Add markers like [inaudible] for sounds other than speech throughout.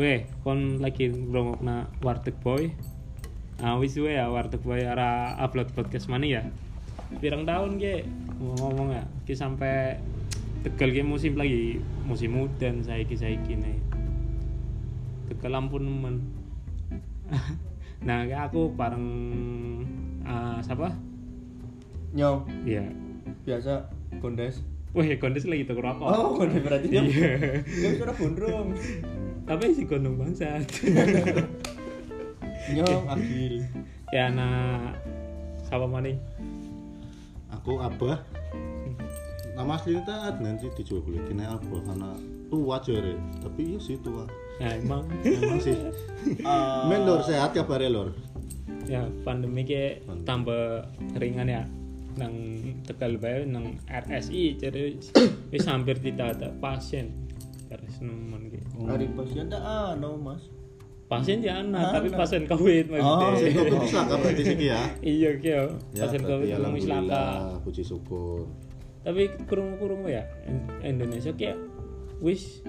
Weh, kon lagi ngrungokna Warteg Boy. Ah wis we ya Warteg Boy ara upload podcast mana ya? Pirang tahun ge ngomong ya. Ki sampai Tegal ge musim lagi musim udan saiki saiki nih. Tegal ampun nemen. [laughs] nah, aku bareng ah, siapa? Nyong, Iya. biasa kondes. Wih, kondes lagi tuker rokok. Oh, kondes berarti nyong. Iya. Nyong sudah gondrong. Tapi si gondong bangsat. Nyong agil. ya nah siapa maning? Aku Abah. Nama aslinya tak nanti dijual kulit ini Abah karena tua jare. Tapi iya sih tua. Ya emang Emang sih. Ah, Men lor sehat kabare lor. ya pandemi ke tambah ringan ya nang tegal bae nang RSI jadi wis hampir tidak ada pasien terus nemen gitu Hari pasien tak anu, Mas. pasien ya anak tapi pasien covid Oh, maksudnya Sing kok bisa berarti sih ya. iya kyo Ya, pasien covid itu wis puji syukur. tapi kurung kurung ya In- Indonesia kayak wis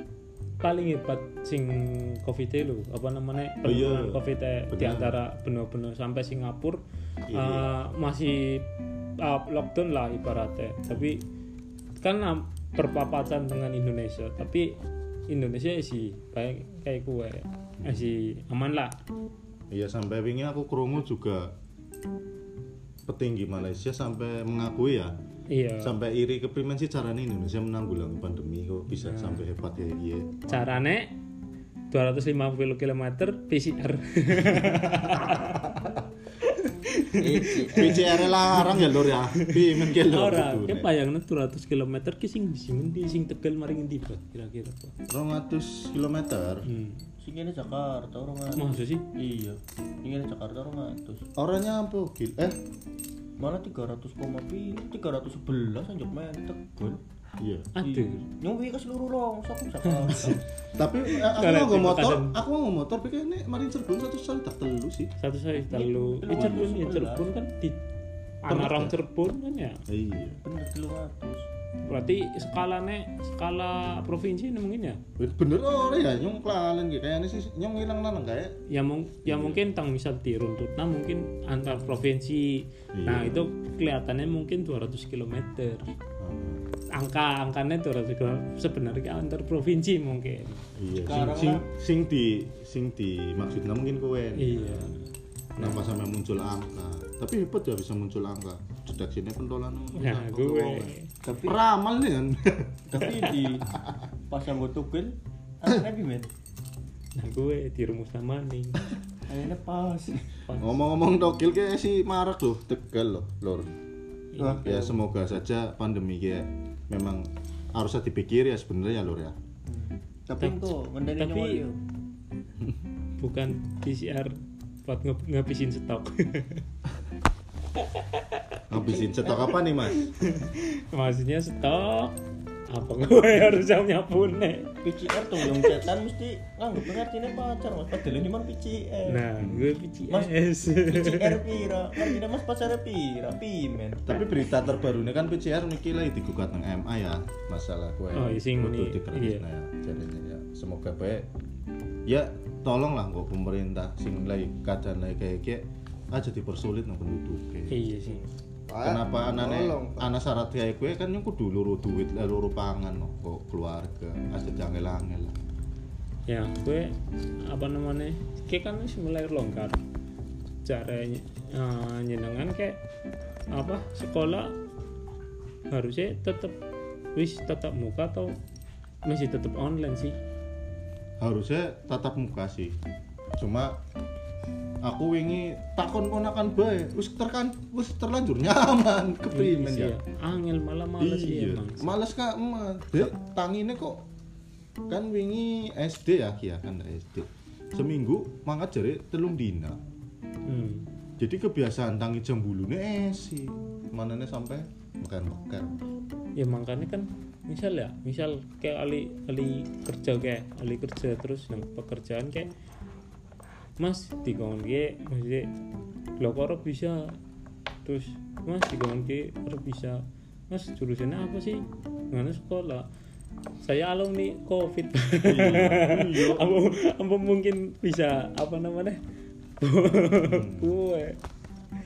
paling hebat sing covid lu apa namanya? Oh, iya. penurunan covid di antara benua-benua sampai Singapura Iya. eh, masih uh, lockdown lah ibaratnya. Tapi kan uh, berpapasan dengan Indonesia. Tapi Indonesia sih kayak kayak gue masih aman lah. Iya sampai wingi aku krungu juga petinggi Malaysia sampai mengakui ya. Iya. Sampai iri keprimen sih caranya Indonesia menanggulangi pandemi kok bisa Nah. sampai hebat ya iya. Carane 250 km PCR PCR larang ya lor ya pimen ke lor ora gitu, ke Nek. bayangna 200 km ki sing sing ngendi sing tegal mari ngendi Bro? kira-kira Bro? 200 km hmm. Sing ini Jakarta orang Masa sih? Iya. Ini Jakarta orang orangnya apa gil eh Mana 300 koma pi 311 anjok main tegal. Iya. Nyong wi ke seluruh Jakarta. [laughs] tapi eh, aku mau di motor aku mau motor tapi kayaknya marin Cirebon satu kali tak telu sih Satu saya terlalu Ini eh, Cirebon ya. Cirebon kan di anak orang kan? Kan ya. iya Bener 300. Berarti skalanya skala provinsi ini mungkin ya. bener oh ya nyong kelalen gitu kayaknya sih nyong hilang lanang kayak Ya, mung ya mungkin tang misal diruntut nah mungkin antar provinsi. Nah, Iya. itu kelihatannya mungkin 200 km. Angka angkanya 200 km sebenarnya antar provinsi mungkin. iya sing, Sekarang sing, lah. sing di sing di maksudnya mungkin kowe. Iya. kenapa sampai muncul angka? Tapi hebat ya bisa muncul angka. Deteksinya pentolan Nah, gue Tapi ramal nih kan? Tapi di pas yang gue tugel anaknya nah gue di rumus sama nih. Akhirnya pas. ngomong-ngomong tokil kayak si marak loh tegal loh lor. Wah, ya semoga saja pandemi kayak memang harusnya dipikir ya sebenarnya ya Tapi kok ngendani Tapi- nyawa dia. [laughs] Bukan PCR buat nge- ngabisin stok. ngabisin stok apa nih mas [laughs] Maksudnya stok apa gue harus nyapu nih PCR tuh yang cetan mesti nganggep ngertine pacar mas padahal cuma PCR. nah gue Mas, PCS PCR pira? Ngertine mas pacar pira? Pimen. tapi berita terbaru ini kan PCR niki lagi digugat nang MA ya masalah kue Oh, sing kudu ini, iya. nah ya jadinya ya semoga baik ya tolong lah kok pemerintah sing lagi keadaan lagi kayak kayak aja dipersulit nang penduduk iya sih kenapa anaknya tolong, Pak. anak syarat kayak gue kan yang kudu luru duit luru pangan no. kok keluarga aja jangan angel. Lah ya gue apa namanya? Kayak kan wis mulai longgar. Caranya eh, nyenengan kayak apa? Sekolah harusnya tetap wis tetap muka atau masih tetap online sih? Harusnya tatap muka sih. Cuma aku wingi takon ponakan bae wis terkan wis terlanjur nyaman. Keprimen Iya, ya. Angel malah males iya. males kak emak. Dek tangine kok kan wingi SD ya? Ya kan SD seminggu mangkat jari telung dina. Hmm. jadi kebiasaan tangi jam bulune esi manane sampai makan makan ya makanya kan misal ya misal kayak ali ali kerja kayak ali kerja terus yang pekerjaan kayak mas di kawan ke maksudnya lo kok bisa? Terus mas di kawan ke orang bisa. Mas jurusannya apa sih? Nggak sekolah. Saya alumni covid. Iya. [laughs] apa, apa mungkin bisa apa namanya? Gue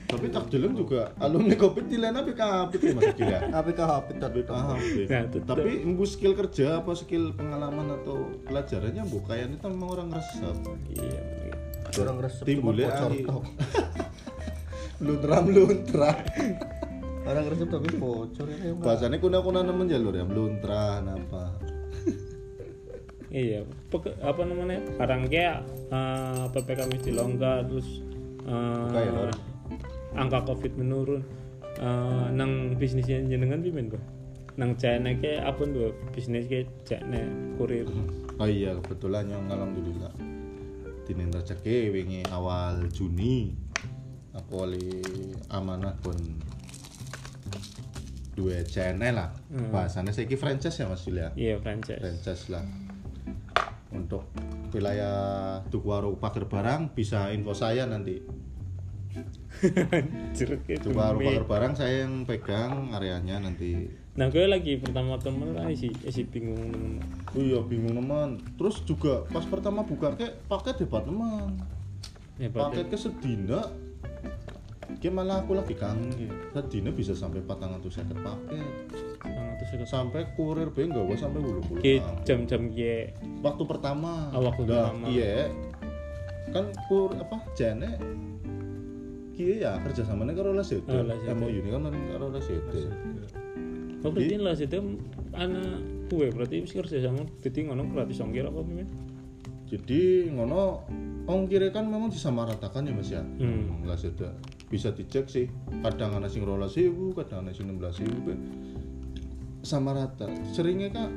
Tapi tak jeleng juga alumni Covid di lain BKP ya Mas? Gila. APK HP tapi BKP. Nah. Tapi embu skill kerja apa skill pengalaman atau pelajarannya bukan itu memang orang resep. iya orang resep Timbulnya bocor. Luntra [laughs] luntra. Orang resep tapi bocor ya. Bahasanya kuna-kuna nemen jalur ya, meluntra apa. iya Peke- apa namanya barang kayak eh, ppkm dilonggar terus eh, Buka ya, Lor. angka covid menurun Eh, nang bisnisnya jenengan pimen kok nang jane ke apa tuh bisnis ke jane kurir Oh iya, kebetulan yang alhamdulillah dinin rezeki wingi awal Juni. Aku oleh amanah pun dua channel lah. Hmm. bahasannya saya franchise ya Mas Julia? Iya franchise franchise lah. Untuk wilayah tuku warung pagar barang bisa info saya nanti. [laughs] Warung pagar barang saya yang pegang areanya nanti nah gue lagi pertama temen lah sih si bingung oh iya bingung teman terus juga pas pertama buka kayak paket debat teman ya paket ke sedina Kayak malah aku lagi kangen ya. Sedina bisa sampai 400 seket paket. Sampai kurir be nggak gua sampai bulu bulu jam-jam ye Waktu pertama. Oh, waktu Nah, pertama. Iya. Kan kur apa jane Kia ya kerja sama karo Lasete Oh. MOU ini kan karo Lasete oh berarti lah situ anak kue berarti bisa kerja sama jadi ngono gratis ongkir apa pimen Jadi ngono ongkirnya kan memang disamaratakan ya mas ya? Hmm. Lasete Bisa dicek sih Kadang ada sing rolas ribu Kadang ada sing 16 ribu Sama rata Seringnya kak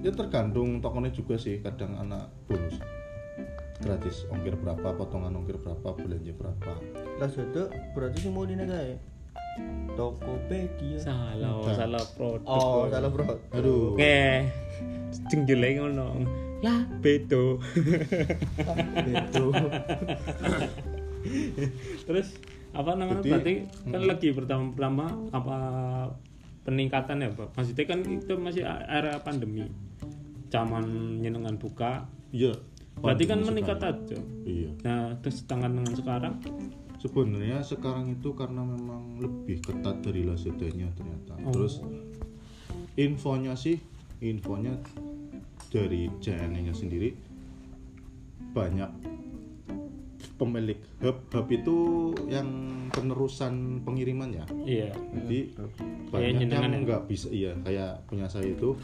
Ya tergantung tokonya juga sih Kadang anak bonus. Gratis ongkir berapa Potongan ongkir berapa Belanja berapa. Lah sudah berarti sih mau dinaga ya. Tokopedia. salah oh, salah produk. Oh, salah bro. Aduh. Eh jenggele ngono. Lah beto Itu. terus apa namanya? Jadi- berarti kan lagi pertama-pertama apa peningkatan ya Pak? maksudnya kan itu masih era pandemi. Zaman nyenengan buka. Iya. Berarti kan meningkat aja. Iya. Nah terus tangan dengan sekarang Sebenarnya sekarang itu karena memang lebih ketat dari lasetanya ternyata. Oh. Terus infonya sih, infonya dari JNE-nya sendiri banyak pemilik hub hub itu yang penerusan pengiriman ya. iya Jadi Kayak banyak yang ya? nggak bisa iya kayak punya saya itu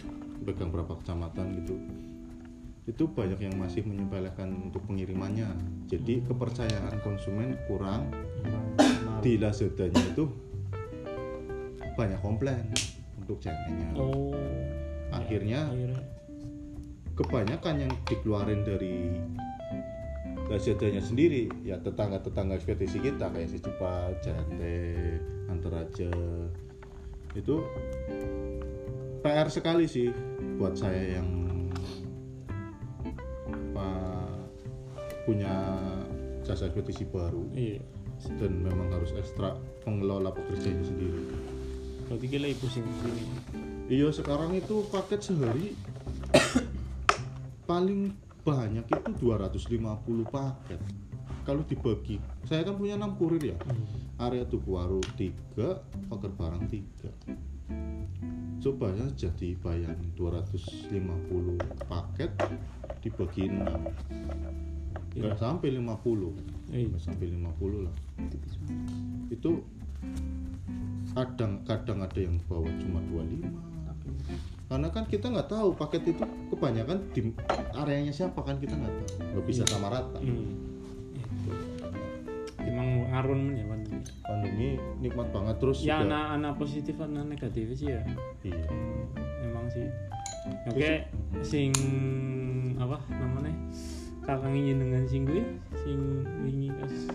pegang berapa kecamatan gitu itu banyak yang masih menyepelekan untuk pengirimannya. Jadi kepercayaan konsumen kurang. Di lasetanya itu banyak komplain untuk channelnya. Oh. Akhirnya akhirnya. kebanyakan yang dikeluarin dari lasetanya sendiri ya tetangga-tetangga ekspedisi kita kayak si Cepat, Jate, Antaraja itu PR sekali sih buat saya yang punya jasa ekspedisi baru iya dan memang harus ekstra mengelola pekerjaannya sendiri. berarti lagi pusing sini Iya sekarang itu paket sehari [coughs] paling banyak itu 250 paket. Kalau dibagi, saya kan punya 6 kurir ya. Area Tukuwaru 3, pagar barang 3. Coba ya jadi bayangin 250 paket dibagi 6. Enggak sampai 50. Iya. Nggak sampai 50 lah. Itu kadang-kadang ada yang bawa cuma 25 karena kan kita nggak tahu paket itu kebanyakan di areanya siapa kan kita nggak tahu. Nggak bisa sama rata. Hmm. emang ngarun ya pandemi. Pandemi nikmat banget. Terus ya anak-anak positif anak negatif sih ya. Iya. Emang sih. Oke sing apa namanya kakang ingin dengan sing gue sing wingi kas.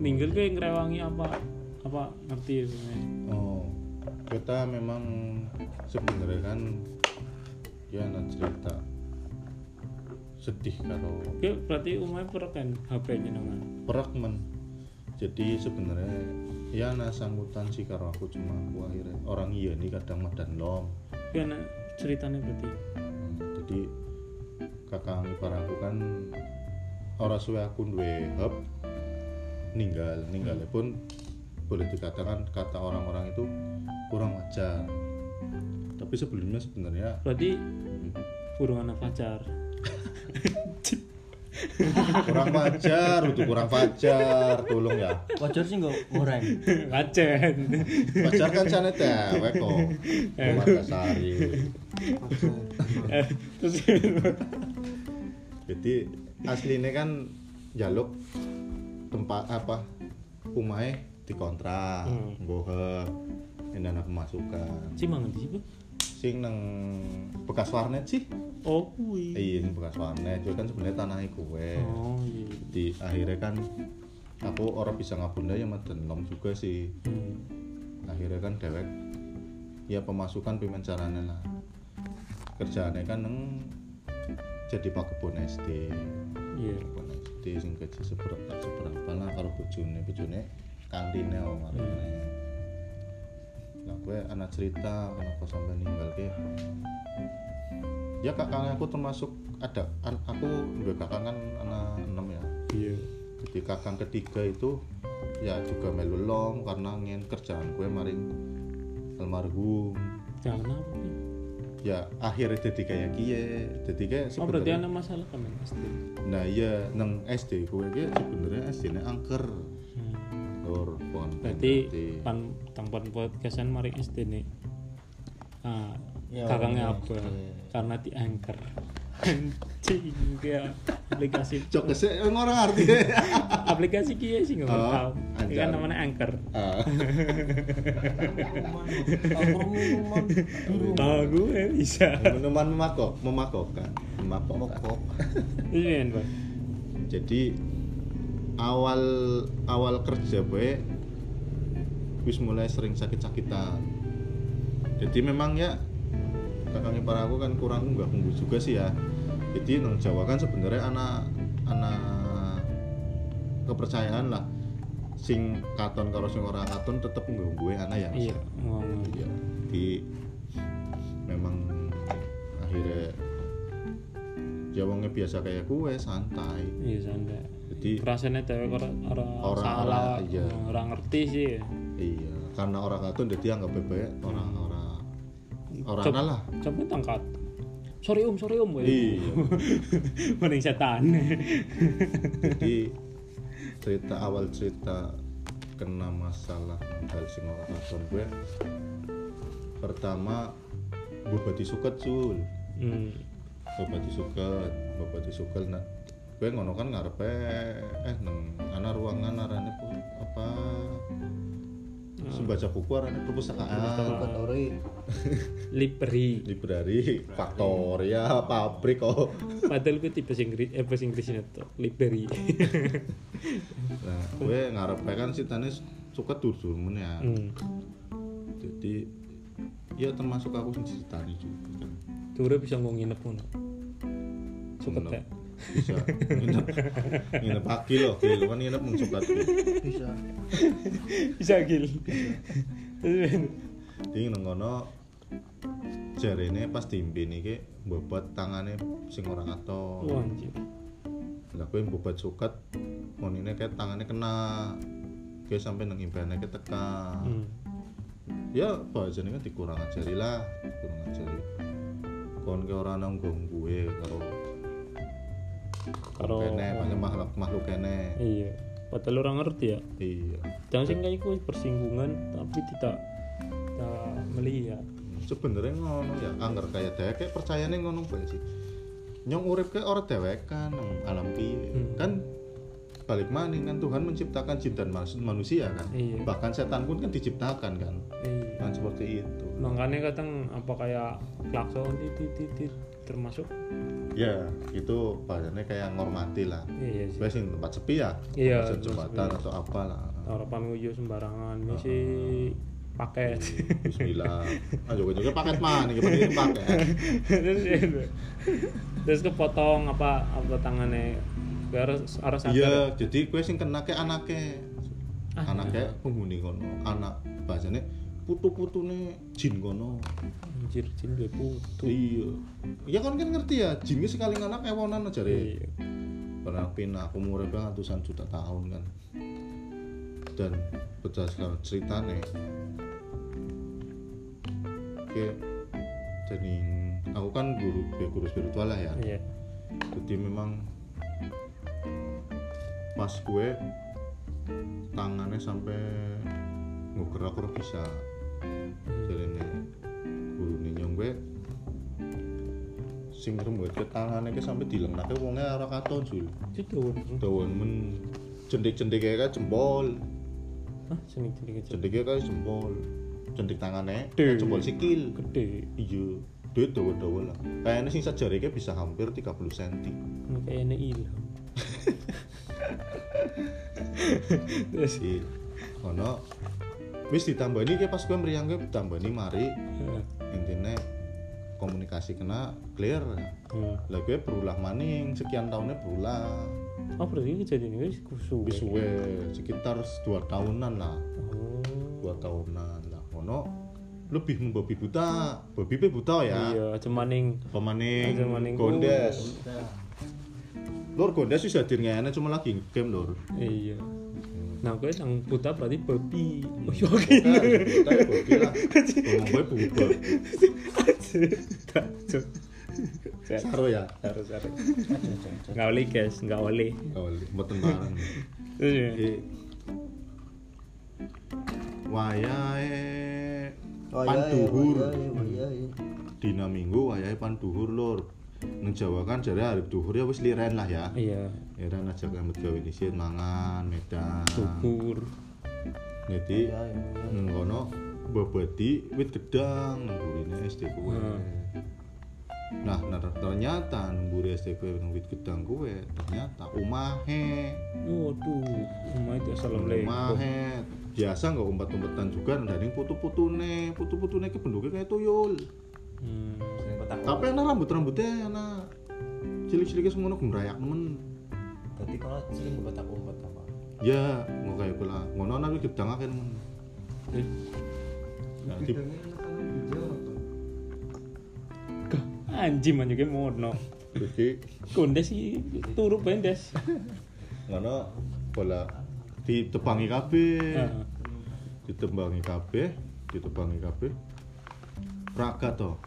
Minggu gue ngerewangi apa apa ngerti ya sebenarnya? Oh kita memang sebenarnya kan ya ada cerita. Sedih kalau ya berarti umumnya perken HP nya dengan perak men. Jadi sebenarnya ya nah sanggutan sih karo aku cuma aku akhirnya orang iya nih kadang madan lom. Ya nah, ceritanya berarti? Hmm, jadi kakak ipar aku kan ora suwe aku duwe hub ninggal ninggalnya pun boleh dikatakan kata orang-orang itu kurang wajar. Tapi sebelumnya sebenarnya berarti burung anak pacar. Kurang wajar itu kurang wajar tolong ya. Wajar sih nggak goreng Kacen. wajar kan sana tewek kok. Sari. Eh, terus jadi aslinya kan jaluk tempat apa umai dikontrak Hmm. bohe ini anak pemasukan. Sih mangan di sing nang bekas warnet sih. Oh kui iya ini bekas warnet. Itu kan sebenarnya tanahnya kue oh iya. Di akhirnya kan aku orang bisa ngabunda ya maden nom juga sih. Hmm. akhirnya kan dewek ya pemasukan pimen caranya lah. Kerjaannya kan neng jadi pak kebun SD iya. Kebun SD sing gaji seberapa seberapa lah kalau bojone. Bojone kantine om marine lah gue anak cerita kenapa sampai ninggal ke ya kakaknya aku termasuk ada an- aku dua kakak kan anak enam ya. Iya. Jadi kakak ketiga itu ya juga melu lom karena ngin kerjaan gue maring almarhum. Jangan apa nih ya akhirnya jadi kayak kie jadi kayak oh berarti sebenarnya ada masalah kan men pasti nah iya neng SD gue ki sebenarnya SD nya angker. Hmm. lor pon berarti pan tampan podcastan mari SD nih ah Ya, kakaknya apa SD. karena di anchor anjing kayak aplikasi. Cok kesek orang arti [laughs] aplikasi kia sih nggak Oh, tahu. Ini kan namanya biru oh. Gue bisa. Minuman memakok memakokkan mokok iya Pak. jadi awal awal kerja gue wis mulai sering sakit-sakitan. Jadi memang ya kakaknya para aku kan kurang nggak unggul juga sih ya. Jadi nang Jawa kan sebenarnya anak anak kepercayaan lah. Sing katon karo sing ora katon tetep nggak gue anak ya Mas? iya ngomong iya di memang akhirnya Jawangnya biasa kayak gue santai. Iya santai. Jadi rasanya tewek orang orang Orang- salah. orang, iya. orang ngerti sih iya karena orang katon jadi anggap bebek orang orang lah coba tangkat. Sorry om sorry om. Iya. [laughs] Mending setan jadi cerita awal cerita kena masalah ora katon gue pertama gue bati suket sul. Hmm. gue bati suket gue bati suket nah gue ngono kan ngarepe eh nang ana ruangan arane sembaca buku arane perpustakaan bukan ori [laughs] library. Library faktoria pabrik kok. Padahal gue tipe Inggris eh bahasa Inggrisnya tuh library. [laughs] Nah gue ngarepe kan sih tani suka tutur men ya. Hmm. jadi ya termasuk aku sing ceritani juga. Kan Dure bisa ngomong nginep ngono. Suket Nginep. Bisa. Nginep. Nginep pagi loh gil. Kan nginep mung sukat Gil. bisa. Bisa gil. Jadi nang ngono jarene pas diimpin iki bobot tangane sing ora Wah, katon anjir lah bobot suket monine kayak tangannya kena. Kayak sampai nang impene kayak tekan hmm. ya bahasanya kan dikurang ajari lah dikurang ajari. Kon ke orang nang gue karo Karo- kene makhluk makhluk kene. Iya padahal orang ngerti ya. Iya. Jangan sih kayak gue persinggungan tapi tidak tidak melihat. Sebenarnya ngono ya anggar kayak dewek kayak percayane ngono bae sih. Nyong urip ke orang dewek kan alam piye. Hmm. kan balik maning kan. Tuhan menciptakan jin dan manusia kan. Iya. bahkan setan pun kan diciptakan kan. Iya. Kan seperti itu. Makanya kadang apa kayak klakson titit titit termasuk. Ya itu bahasanya kayak ngormati lah. Iya sih. Biasanya tempat sepi ya. Iya, Tempat jembatan sepi. atau apalah orang pamuju sembarangan misi paket. Bismillah. Ah juga juga paket mana ini paket. [laughs] Terus terus kepotong apa apa tangannya harus iya jadi gue sing kena ke anaknya anaknya penghuni kono anak bahasanya putu-putune jin kono. Anjir jin duwe putu. Iya. Iya kan kan ngerti ya jin sekali anak ewonan aja re. Iya. Pernah pindah aku umurnya bang ratusan juta tahun kan. Dan berdasarkan ceritanya oke jadi aku kan guru ya guru spiritual lah ya. Iya. Jadi memang pas gue tangannya sampai ngegerak ora bisa. Jadi ini guru nyong gue sing ke tangannya ke sampai dilengkake wongnya ora katon sul itu dawan men. Cendik-cendik kayak jempol. Ah sini kecil cendik kayak jempol. Tangannya kayak jempol sikil. Gede. Iya. Duit dawa-dawa lah. Kayaknya sing sajari bisa hampir 30 cm kayaknya ilham [laughs] [laughs] terus Iya. Ono wis ditambani kayak pas gue meriang gue ditambani mari. Ya. intinya komunikasi kena clear. Hmm. lah gue berulah maning sekian tahunnya berulah. Oh berarti kejadian ini wis suwe. Sekitar dua tahunan lah. Oh. Dua tahunan lah. Ono lebih membabi buta babi pe buta ya. Iya cemaning pemaning Aja maning gondes. Lor gondes wis hadir ngene cuma lagi game lor iya nah gue yang buta berarti babi. Oh iya Bukan, buta ya babi lah. Ngomong gue Kacau. Saro ya harus harus nggak boleh guys nggak boleh Kawal, mboten bareng. Terus ya? Iki wayahe iya, panduhur. iya, iya, iya, iya. dina minggu wayahe panduhur lur nang Jawa kan jare hari duhur ya wis liren lah ya iya liren aja kan gawe disit mangan medan syukur jadi Iya, iya, iya. nang kono babadi wit gedang nang burine SD kuwe Hmm. nah ternyata nang buri SD kuwe nang wit gedang kuwe ternyata umahe waduh rumah itu assalamualaikum Mahet. Biasa nggak umpet-umpetan juga dari putu-putune, putu-putune ke bentuknya kayak tuyul. Hmm. Tapi anak rambut-rambutnya anak cilik-ciliknya semua nunggu merayak nemen. Tadi kalau sering petak umpet apa? Ya, mau kayak pula. Ngono anak nemen. Eh, Nah, di, Kah, anjing man juga mono jadi kondes sih turu bendes ngono bola ditebangi kabeh. Heeh. Ditebangi kabeh, ditebangi kabeh. Praga to.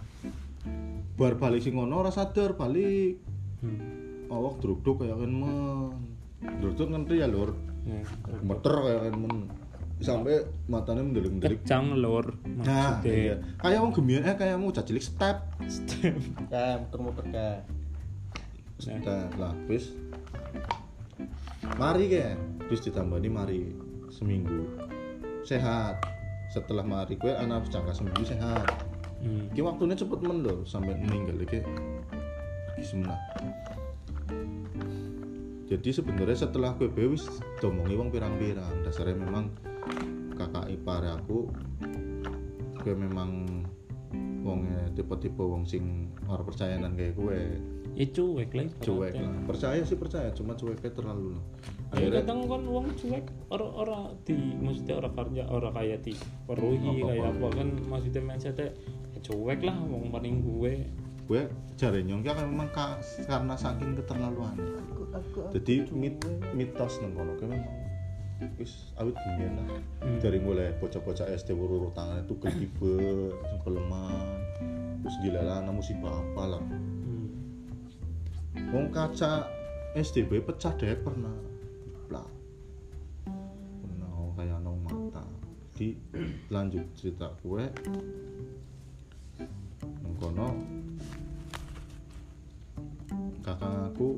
Bar balik sing ngono ora sadar balik. hmm. awak druk-druk kayak kan men. Druk ngerti ya lur. Ya. meter kayak kan men. Sampai matanya mendelik-mendelik kecang lor nah iya. Kayak mau gemian eh kayak mau cacilik step. Step. Kayak muter-muter kayak. step. Lah wis mari kan terus ditambani mari seminggu. Sehat. Setelah mari kue anak jangka seminggu sehat hmm. Ki waktunya cepet men lho sampai meninggal iki semena. Jadi sebenarnya setelah gue wis domongi wong pirang-pirang, dasarnya memang kakak ipar aku gue memang wongnya tipe-tipe wong sing ora percayaan kayak gue ya cuek lah cuek lah. Percaya sih percaya cuma cueknya terlalu lah. Ya, akhirnya kadang kan uang cuek orang-orang di maksudnya orang kerja orang kayak di peruhi kayak apa kan maksudnya mindsetnya ya cuek lah wong paling gue. Gue jare nyong kan memang ka- karena saking keterlaluan. Aku aku. jadi mit, mitos nang kono memang. Wis awit biyen lah. Hmm. dari mulai bocah-bocah SD urut tangannya tuh tiba peleman terus dilalana musibah apa lah hmm. wong kaca SDB pecah deh pernah. Lah. Pernah kayak nong mata. Di lanjut cerita gue kono. Kakak aku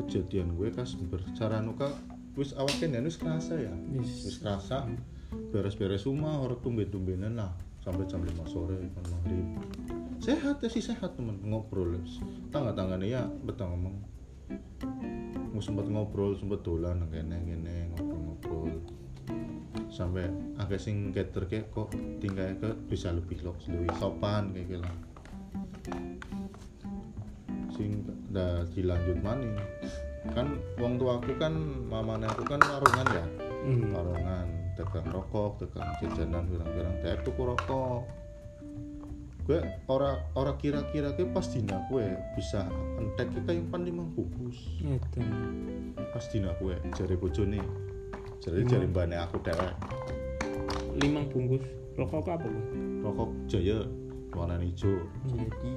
kejadian gue kas bercara nuka wis awaknya wis kerasa ya. Yes. wis kerasa beres-beres rumah orang tumben-tumbenan lah sampai jam 5 sore kan maghrib sehat ya sih sehat temen. Ngobrol tangga-tangganya ya betang ngomong. Mau sempet ngobrol sempet dolan kene kene sampai agak sing keter kayak kok tinggal ke bisa lebih lo lebih sopan kayak gitu sing dah dilanjut maning kan wong tuaku kan mamane aku kan warungan ya? Hmm. warungan dagang rokok dagang jajanan pirang-pirang dek tuku rokok. Gue ora ora kira-kira ke pas dina gue bisa entek ke kayak pan limang bungkus Itu. pas dina gue jari bojone jari jari mbane aku dewek Limang bungkus rokok apa Bang? rokok jaya warna hijau Jadi itu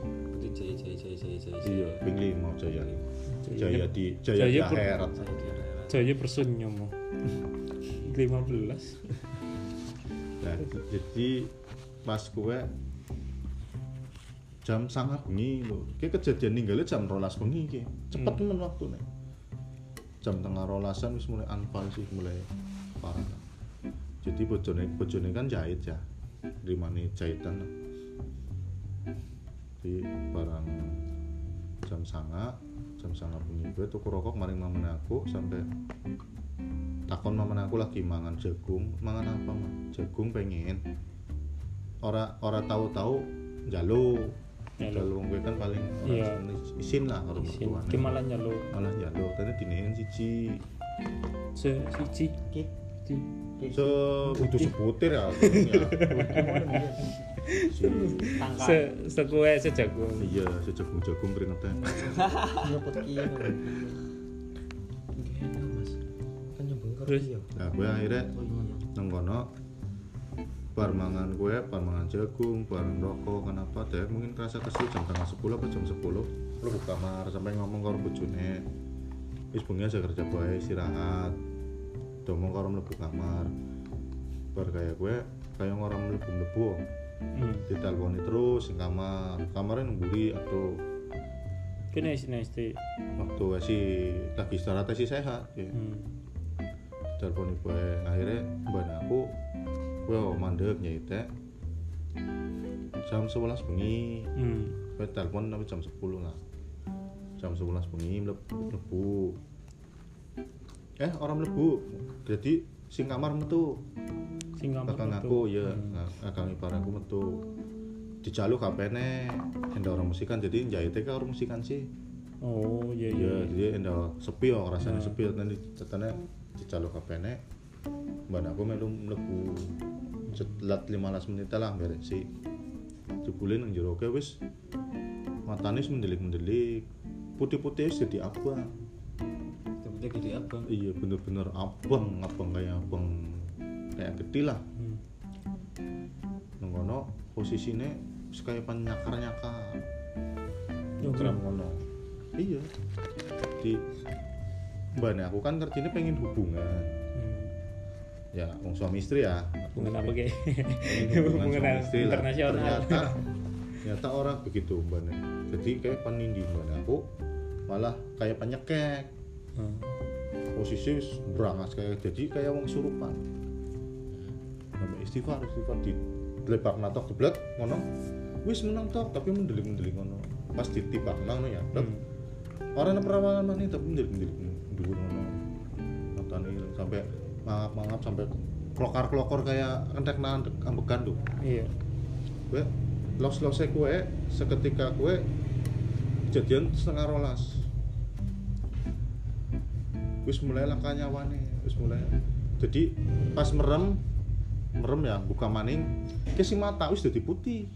jaya jaya jaya jaya jaya iya ping lima jaya Jaya. jaya di jaya, Jaya di akhirat Jaya. Jaya persun nyomo 15 Nah, jadi pas kue jam sangat bengi lho. Kayak kejadian ninggalnya jam rolas bengi ki. Cepet Hmm. temen waktu nih. Jam tengah rolasan wis mulai anfal sih mulai parah. Jadi bojone bojone kan jahit ya. Rimane jahitan. Di barang jam sanga jam sanga bengi gue tuku rokok maring mamen aku sampai takon mamen aku lagi mangan jagung mangan apa mah jagung pengen ora ora tahu-tahu jalo Jalo wong gue kan paling Iya. isin lah karo Isin. mertuane Ki malah nyalo malah jalo tadi siji se siji Ki. Siji. se udah sebutir ya [laughs] ya. tangka. se sekue sejagung iya sejagung jagung keringetnya [laughs] Nyopot ki. Gimana mas? Kan Terus? ya. nah gue akhirnya Oh iya. nang kono bar mangan kue, bar mangan jagung, bareng rokok, kenapa deh mungkin kerasa kesel jam tengah sepuluh apa jam sepuluh? Lu buka kamar sampai ngomong karo bojone. Wis bengi aja kerja bae istirahat. Domong karo mlebu kamar. Bar kayak gue kayak orang mlebu mlebu hmm. diteleponi terus sing kamar. Kamarnya nungguri atau kene sini sini waktu si lagi istirahat si sehat ya. hmm. telepon ibu akhirnya mbak aku gue mandek nyait jam 11 bengi. Hmm. gue telepon tapi jam 10 lah. Jam 11 bengi mlebu mlebu. eh orang mlebu. Jadi sing kamar metu. Sing kamar kakang aku ya Hmm. kakang ipar aku metu. Dijaluk HP-ne enda orang musikan jadi jahitnya kan orang musikan sih. Oh iya iya iya jadi enda sepi oh rasanya Hmm. sepi. Nanti tetane dijaluk HP-ne mbak aku melu mlebu setelah 15 menit lah beres sih jebule nang jero oke wis matane mendelik-mendelik putih-putih wis jadi abang Tapi gede abang. iya bener-bener abang abang kayak abang kayak gede lah Hmm. nang kono posisine wis kayak penyakar-nyakar Oh, Gram ngono. Iya. Di mbane aku kan kerjanya pengen hubungan. Ya, wong suami istri ya. Hubungan apa pengen kayak [laughs] hubungan lah. internasional Ternyata ternyata orang begitu mbane. Jadi kayak penindi mbane aku malah kayak penyekek. Hmm. Posisi berangas kayak jadi kayak wong surupan. Sampai istighfar, istighfar di lebar natok geblek ngono. Wis menang tok tapi mendelik-mendelik ngono. Pas ditibak nang ya. blek, Hmm. orang perawanan mana tapi mendelik mendelik dulu ngono ilang sampai mangap mangap sampai klokar klokor kayak entek nang ambekan tuh iya. Gue los losnya kue seketika kue kejadian setengah rolas. Wis mulai langkah nyawane wis mulai. Jadi pas merem merem ya buka maning ke si mata wis jadi putih.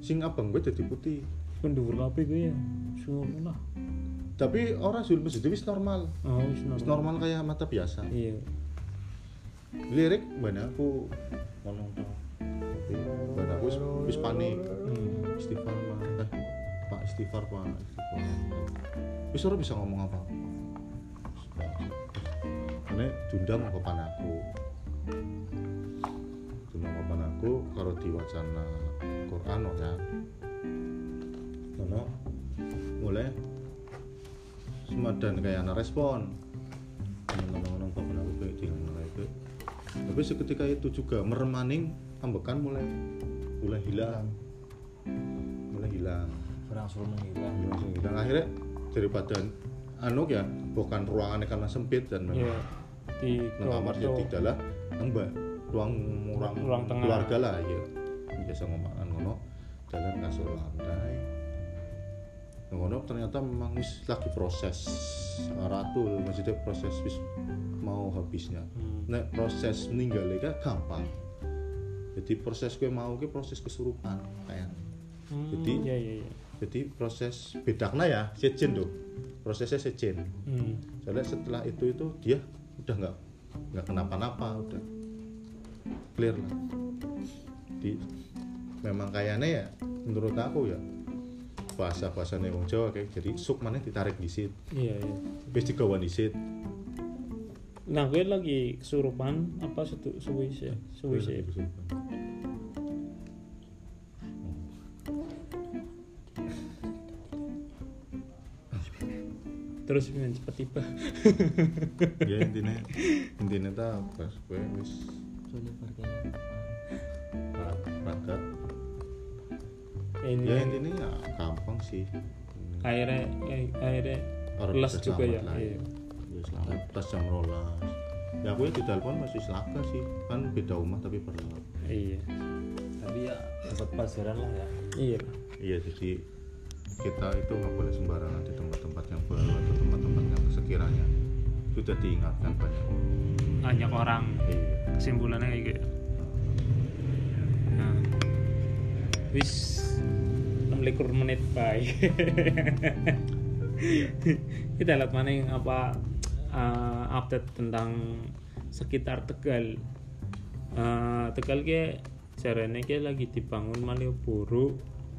Sing abang gue jadi putih. Dhuwur kabeh kuwi ya lah. Tapi orang sudah jadi wis normal. Oh wis wis normal kayak mata biasa. Iya lirik banyak aku tapi banyak aku wis panik hmm. istighfar pak eh pak istighfar pak istighfar wis ora bisa ngomong apa ini diundang ke panaku diundang ke panaku kalau di wacana Quran ya karena mulai semadan kayak anak respon ngomong-ngomong ke panaku kayak di tapi seketika itu juga meremaning ambekan mulai mulai hilang. Mulai hilang. Berangsur menghilang. Langsung hilang akhirnya daripada anu ya bukan ruangannya karena sempit dan memang iya di nang kamar jadi dalah mbak ruang ruang, Ruang keluarga lah ya biasa ngomongan ngono dalam kasur lantai Nah, ngono ternyata memang lagi proses ratul maksudnya proses wis mau habisnya Hmm. nek proses meninggalnya kan gampang jadi proses gue mau ke proses kesurupan kayak Hmm, Jadi- iya iya iya. jadi proses bedakna ya sejen tuh prosesnya sejen Hmm. soalnya setelah itu itu dia udah nggak nggak kenapa-napa udah clear lah di memang kayaknya ya menurut aku ya bahasa bahasanya wong Jawa kayak jadi suk mana ditarik di sit Iya iya. wis digawan di sit Nah, gue lagi kesurupan apa setu suwi sih, suwi sih. Terus men cepet tiba. [laughs] ya intinya intinya tak pas gue wis Ini. Ya intinya ya gampang sih akhirnya eh, akhirnya bisa juga ya. lah Iya. ya selamat pas jam rolas ya aku ya di telepon masih selaka sih kan beda rumah tapi pernah Iya. Tapi ya dapat pelajaran lah ya Iya. Iya jadi kita itu nggak boleh sembarangan di tempat-tempat yang baru atau tempat-tempat yang sekiranya sudah diingatkan banyak. Banyak orang Iya. kesimpulannya kayak gitu. Nah. Wis 26 menit bye. [laughs] Kita lihat mana yang apa uh, update tentang sekitar Tegal. Uh, Tegal ke jarene ke lagi dibangun Malioboro.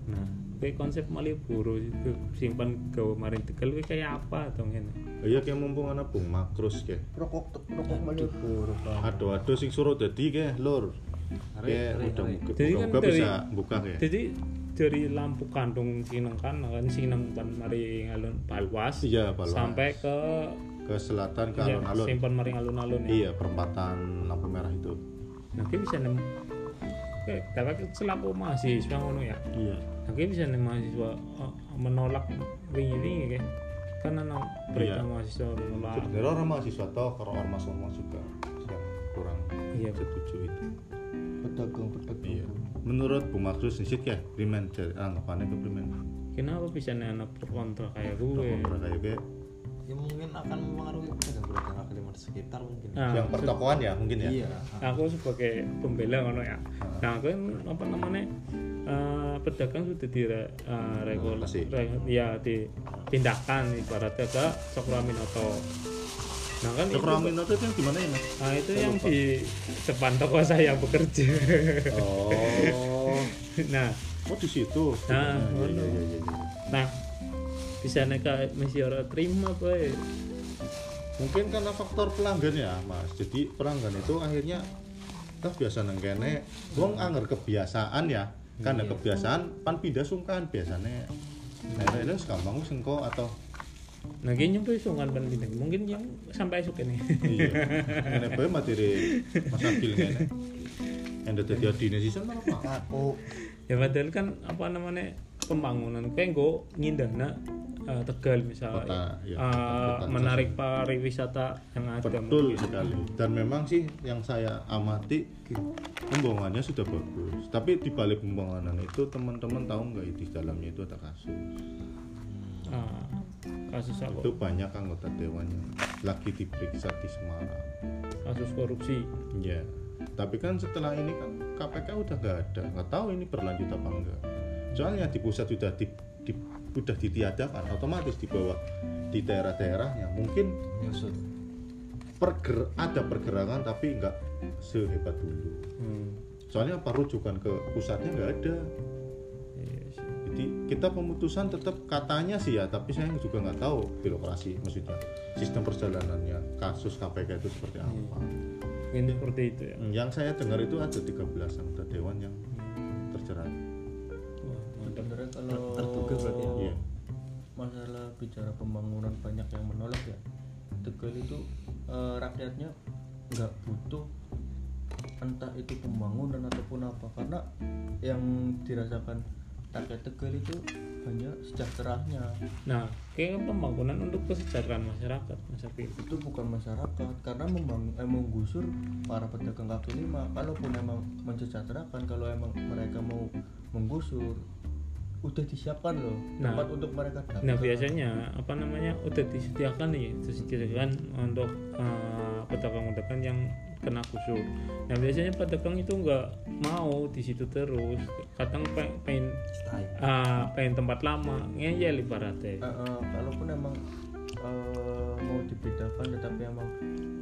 Nah, kayak konsep Malioboro itu simpan gawe marin Tegal kuwi kayak apa atau ngene? Iya kayak mumpung anak bung makrus ke. rokok rokok Malioboro Aduh aduh sing suruh jadi ke lur. Kayak udah buka, kan bisa buka ya. Jadi dari lampu kandung Sineng kan kan Sineng kan mari alun Balwas Iya, Balwas. sampai ke Ke selatan ke ya, alun-alun. simpan mari alun-alun ya. Iya perempatan lampu merah itu. Kita bisa nem Oke, tapi selaku mahasiswa ngono ya. Iya. Kita bisa nem mahasiswa eh, menolak wingi-wingi kayak kan ana berita Iya. mahasiswa menolak. Sebenarnya orang mahasiswa toh kalau ormas ormas juga kurang Iya. setuju itu. Pedagang pedagang Iya. Menurut Bu Makrus nisit ya, primen dari anggapannya ke primen. Kenapa bisa nih anak pro kontra kayak gue? Kontra kayak gue. Ya mungkin akan mempengaruhi pedagang-pedagang kaki lima di sekitar mungkin Nah, yang pertokoan ya mungkin ya. Iya aku sebagai pembela ngono ya. Nah, aku apa namanya eh, pedagang sudah di uh, Relokasi. ya dipindahkan ibaratnya ke Cokroaminoto. Nah kan itu, itu yang gimana ya mas? nah itu yang di depan toko saya bekerja. Oh, [laughs] nah, oh di situ. Nah, iya, ngono. iya, iya, iya. nah bisa neka mesti orang terima boy. Mungkin karena faktor pelanggan ya mas. Jadi pelanggan itu akhirnya kita biasa neng kene, wong anger kebiasaan ya. Kan ada kebiasaan, pan pindah sungkan biasanya. Nah, ini gampang wis engko atau Nah kayaknya tuh sungan ban pindah. Mungkin yang sampai esok ini. iya. Ini bae materi Mas Agil ngene. Yang dadi adine sisan malah Pak. aku ya padahal kan apa namanya pembangunan kayak gue ngindahna eh, Tegal misalnya Kota, ya, kota menarik pariwisata yang ada Betul mungkin. sekali. Dan memang sih yang saya amati pembangunannya sudah bagus. Tapi di balik pembangunan itu teman-teman tahu nggak di dalamnya itu ada kasus. Ah, kasus apa Itu banyak anggota dewan yang lagi diperiksa di Semarang. kasus korupsi Iya. Tapi kan setelah ini kan KPK udah nggak ada, nggak tahu ini berlanjut apa enggak. Soalnya di pusat sudah di, di- udah ditiadakan, otomatis dibawa di daerah-daerahnya. Mungkin Nyusut perger ada pergerakan tapi nggak sehebat dulu. hmm. Soalnya apa rujukan ke pusatnya nggak ada. Iya. Jadi kita pemutusan tetap katanya sih ya, tapi saya juga nggak tahu birokrasi, maksudnya sistem perjalanannya kasus KPK itu seperti apa. mungkin seperti itu ya Yang saya dengar itu ada 13 anggota dewan yang terjerat. Sebenarnya kalau Terduga berarti ya? Iya. masalah bicara pembangunan banyak yang menolak ya Tegal itu eh, rakyatnya nggak butuh entah itu pembangunan ataupun apa karena yang dirasakan rakyat Tegal itu hanya sejahteranya nah kayak pembangunan untuk kesejahteraan masyarakat mas itu bukan masyarakat karena membangun eh, menggusur para pedagang kaki lima. Kalaupun emang mensejahterakan kalau emang mereka mau menggusur udah disiapkan loh Nah. tempat untuk mereka datang Nah biasanya apa namanya udah disediakan nih, disediakan untuk eh, pedagang-pedagang yang kena kusur. Nah biasanya pedagang itu nggak mau di situ terus, kadang pe- pengen ah, pengen tempat lama, ngeyel ibaratnya. Eh, eh, kalaupun emang eh, mau dibedakan tetapi emang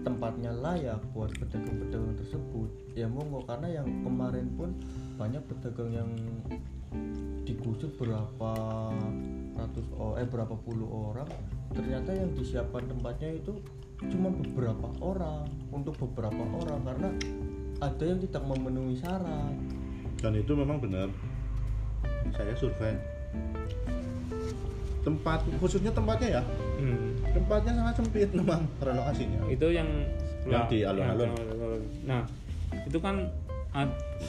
tempatnya layak buat pedagang-pedagang tersebut ya monggo karena yang kemarin pun banyak pedagang yang digusur berapa ratus oh, eh berapa puluh orang ternyata yang disiapkan tempatnya itu cuma beberapa orang untuk beberapa orang karena ada yang tidak memenuhi syarat. Dan itu memang benar. Saya survei. Tempat khususnya tempatnya ya? Hmm. tempatnya sangat sempit memang relokasinya. Itu yang Yang di alun-alun. Nah itu kan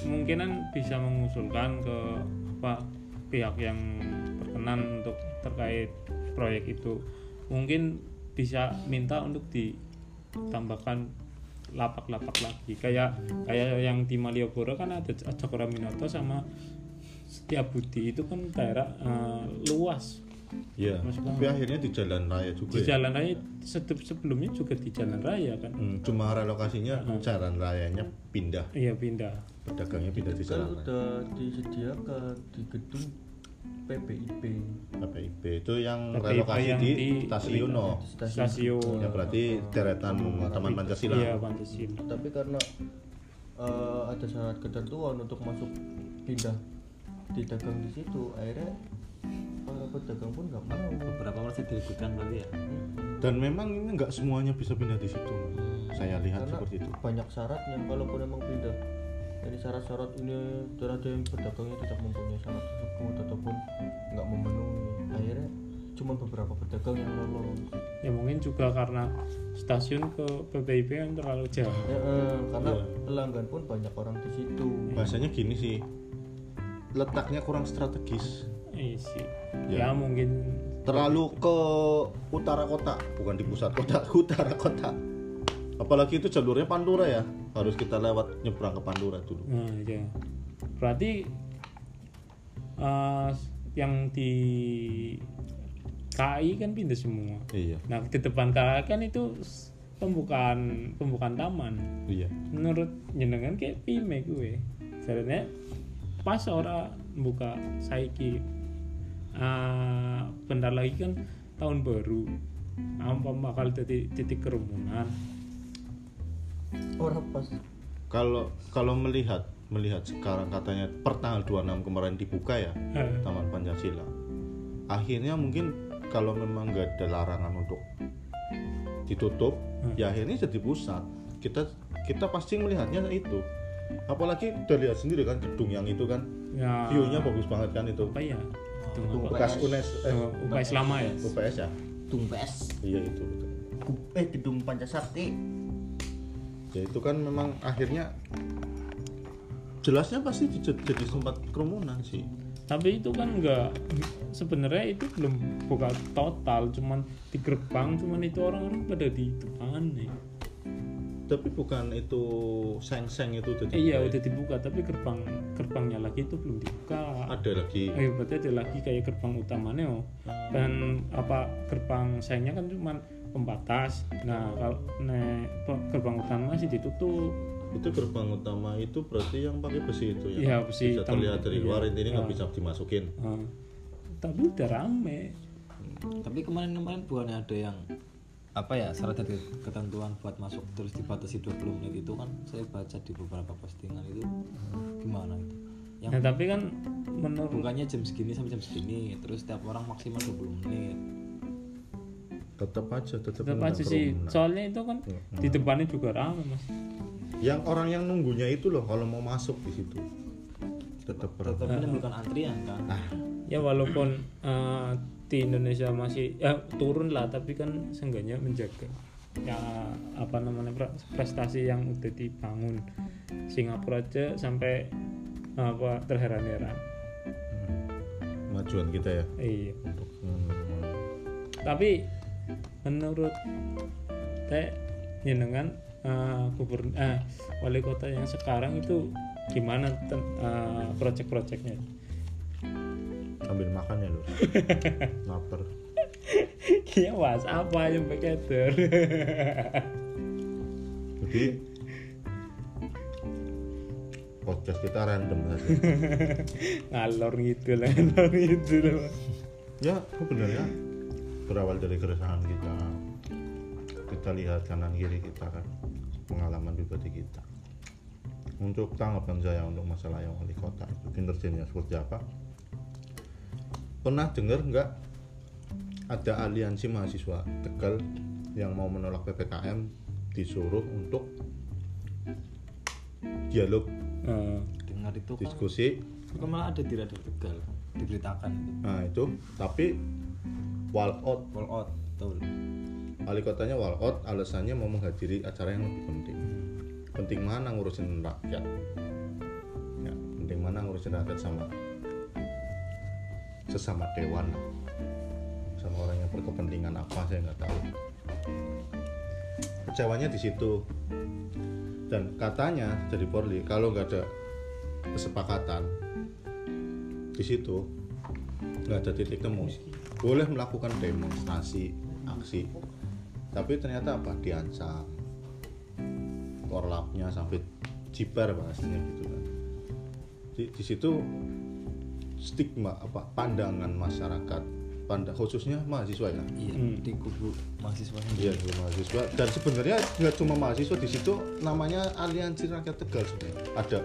kemungkinan bisa mengusulkan ke apa pihak yang berkenan untuk terkait proyek itu. Mungkin bisa minta untuk ditambahkan lapak-lapak lagi. Kayak kayak yang di Malioboro kan ada Cakra Minoto sama Setiabudi itu kan daerah eh, luas. Ya Mas tapi akhirnya di jalan raya juga di ya? jalan raya sedep- sebelumnya juga di jalan raya kan. Hmm, cuma relokasinya jalan rayanya pindah. Iya pindah. Pedagangnya pindah di jalan raya. udah disediakan di gedung PPIP PPIP itu yang PPIP relokasi yang di di- stasiun. No stasiun. Ya berarti deretan Taman Pancasila. iya Pancasila. Tapi karena eh, ada syarat ketentuan untuk masuk pindah di dagang di situ akhirnya para pedagang pun nggak mau. Beberapa masih diributkan berarti ya. Dan memang ini nggak semuanya bisa pindah di situ. Saya lihat karena seperti itu. banyak syaratnya kalaupun emang pindah jadi syarat-syarat ini dan ada yang pedagangnya tidak mempunyai syarat tersebut ataupun nggak memenuhi. Akhirnya cuma beberapa pedagang yang lolos. Ya mungkin juga karena stasiun ke PPIP kan terlalu jauh. Ya, eh, karena Iya. pelanggan pun banyak orang di situ. Bahasanya gini sih. Letaknya kurang strategis. Iya sih. Ya. ya mungkin terlalu ke utara kota bukan di pusat kota [laughs] utara kota apalagi itu jalurnya Pantura ya. Harus kita lewat nyebrang ke Pantura dulu. Nah ya berarti eh, yang di KI kan pindah semua. Iya. Nah di depan KI kan itu pembukaan pembukaan taman. Iya. Menurut jenengan kayak pime gue sebenarnya pas ora buka saiki Ah, bentar lagi kan tahun baru. Apa bakal jadi titik kerumunan orang pas. Kalau kalau melihat melihat sekarang katanya per tanggal 26 kemarin dibuka ya Taman Pancasila. Akhirnya mungkin kalau memang nggak ada larangan untuk ditutup ya akhirnya jadi pusat. Kita kita pasti melihatnya itu. Apalagi udah lihat sendiri kan gedung yang itu kan. Ya. View-nya bagus banget kan itu. Apa ya? Apa? bekas UNES eh, UPS lama ya? UPS ya? Tumpes iya itu eh gedung Pancasakti ya itu kan memang akhirnya jelasnya pasti jadi, tempat kerumunan sih. Tapi itu kan enggak sebenarnya itu belum buka total cuman di gerbang cuman itu orang-orang pada di depan nih tapi bukan itu seng-seng itu udah iya ya? udah dibuka tapi gerbang gerbangnya lagi itu belum dibuka. Ada lagi? Eh, berarti ada lagi kayak gerbang utamanya oh. dan apa gerbang sayangnya kan cuma pembatas. Nah kalau nek pe- gerbang utama masih ditutup. Itu gerbang utama itu berarti yang pakai besi itu ya? Iya, besi bisa hitam. terlihat dari Iya. luar ini nggak Ah. bisa dimasukin. Nah, tapi udah rame. Tapi kemarin-kemarin bukannya ada yang apa ya syarat dan ketentuan buat masuk terus dibatasi 20 menit itu kan saya baca di beberapa postingan itu. Gimana itu? Yang nah tapi kan menurut bukannya jam segini sampai jam segini terus setiap orang maksimal 20 menit tetap aja tetap tetap aja sih. kerumunan. soalnya itu kan Iya. di depannya juga rame mas. Yang orang yang nunggunya itu loh kalau mau masuk di situ. Tetap tetap ramai. menimbulkan antrian kan? Ya walaupun eh, di Indonesia masih ya turun lah tapi kan seenggaknya menjaga ya apa namanya pre- prestasi yang udah dibangun. Singapura aja sampai apa terheran-heran. Kemajuan kita ya? Iya. Untuk hmm, tapi menurut teh jenengan eh, gubernur eh, wali kota yang sekarang itu gimana ten- eh, proyek-proyeknya Ambil makan ya lu. [laughs] Lapar. Iya mas, apa yang beketer? [laughs] Jadi podcast kita random saja. [laughs] Ngalor gitu lah, ngalor gitu lah. Ya sebenarnya berawal dari keresahan kita. Kita lihat kanan kiri kita kan pengalaman pribadi kita. Untuk tanggapan saya untuk masalah yang wali kota itu kinerjanya seperti apa? Pernah dengar nggak ada aliansi mahasiswa Tegal yang mau menolak PPKM disuruh untuk dialog? Eh, dengar itu kan diskusi. Itu kan malah ada di radio tegal kan diberitakan itu. Nah itu. Tapi walkout all out betul. Wali kotanya walkout alasannya mau menghadiri acara yang lebih penting. Penting mana ngurusin rakyat? Ya penting mana ngurusin rakyat sama sesama dewan? Sama orang yang berkepentingan apa saya nggak tahu. Kecewanya di situ. Dan katanya dari Polri kalau nggak ada kesepakatan di situ nggak ada titik temu boleh melakukan demonstrasi aksi. Tapi ternyata apa? Diancam. Korlapnya sampai jibar bahasanya gitu kan. Di, di situ stigma apa? Pandangan masyarakat panda khususnya mahasiswa ya? Iya Hmm. di kubu mahasiswanya Iya, dulu mahasiswa. Dan sebenarnya nggak cuma mahasiswa di situ, namanya Aliansi Rakyat Tegal sebenarnya. Ada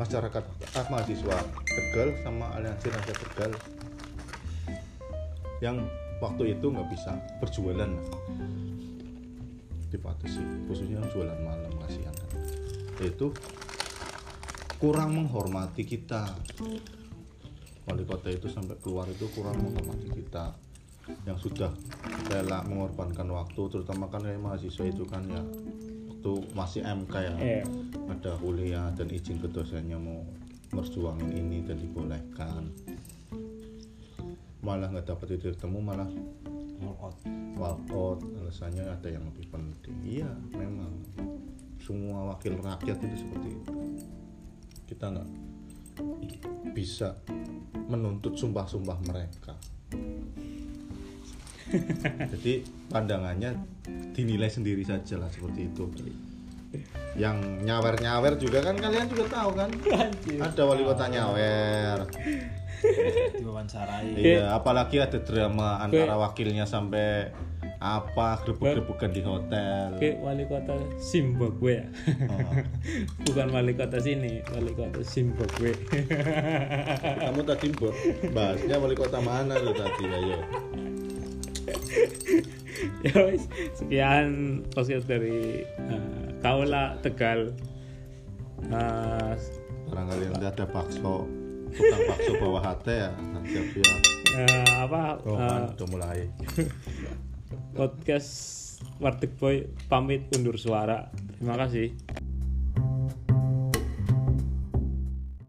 masyarakat ah, mahasiswa Tegal sama Aliansi Rakyat Tegal yang waktu itu nggak bisa berjualan lah. dibatasi, khususnya yang jualan malam kasihan kan. Itu kurang menghormati kita. Wali kota itu sampai keluar itu kurang menghormati kita yang sudah rela mengorbankan waktu terutama kan kayak mahasiswa itu kan ya waktu masih MK ya Iya. ada kuliah dan izin ke dosennya mau merjuangin ini dan dibolehkan malah nggak dapat titik temu malah all out. walk out. Alasannya ada yang lebih penting. Iya memang. Semua wakil rakyat itu seperti itu. Kita nggak bisa menuntut sumpah-sumpah mereka. Jadi pandangannya dinilai sendiri saja lah seperti itu. Yang nyawer-nyawer juga kan kalian juga tahu kan? Ada wali kota nyawer diwawancarai iya apalagi ada drama antara wakilnya sampai apa grebek-grebekan di hotel Oke, wali kota Zimbabwe ya. Oh. [laughs] Bukan wali kota sini, wali kota Zimbabwe. kamu tadi bahasnya wali kota mana lu tadi ayo [laughs] ya wis, sekian podcast dari eh, Kaula Tegal. Eh, barangkali nanti ada bakso tukang bakso bawah hati ya siap siap eh, apa oh kan udah mulai podcast Warteg Boy pamit undur suara. Terima kasih.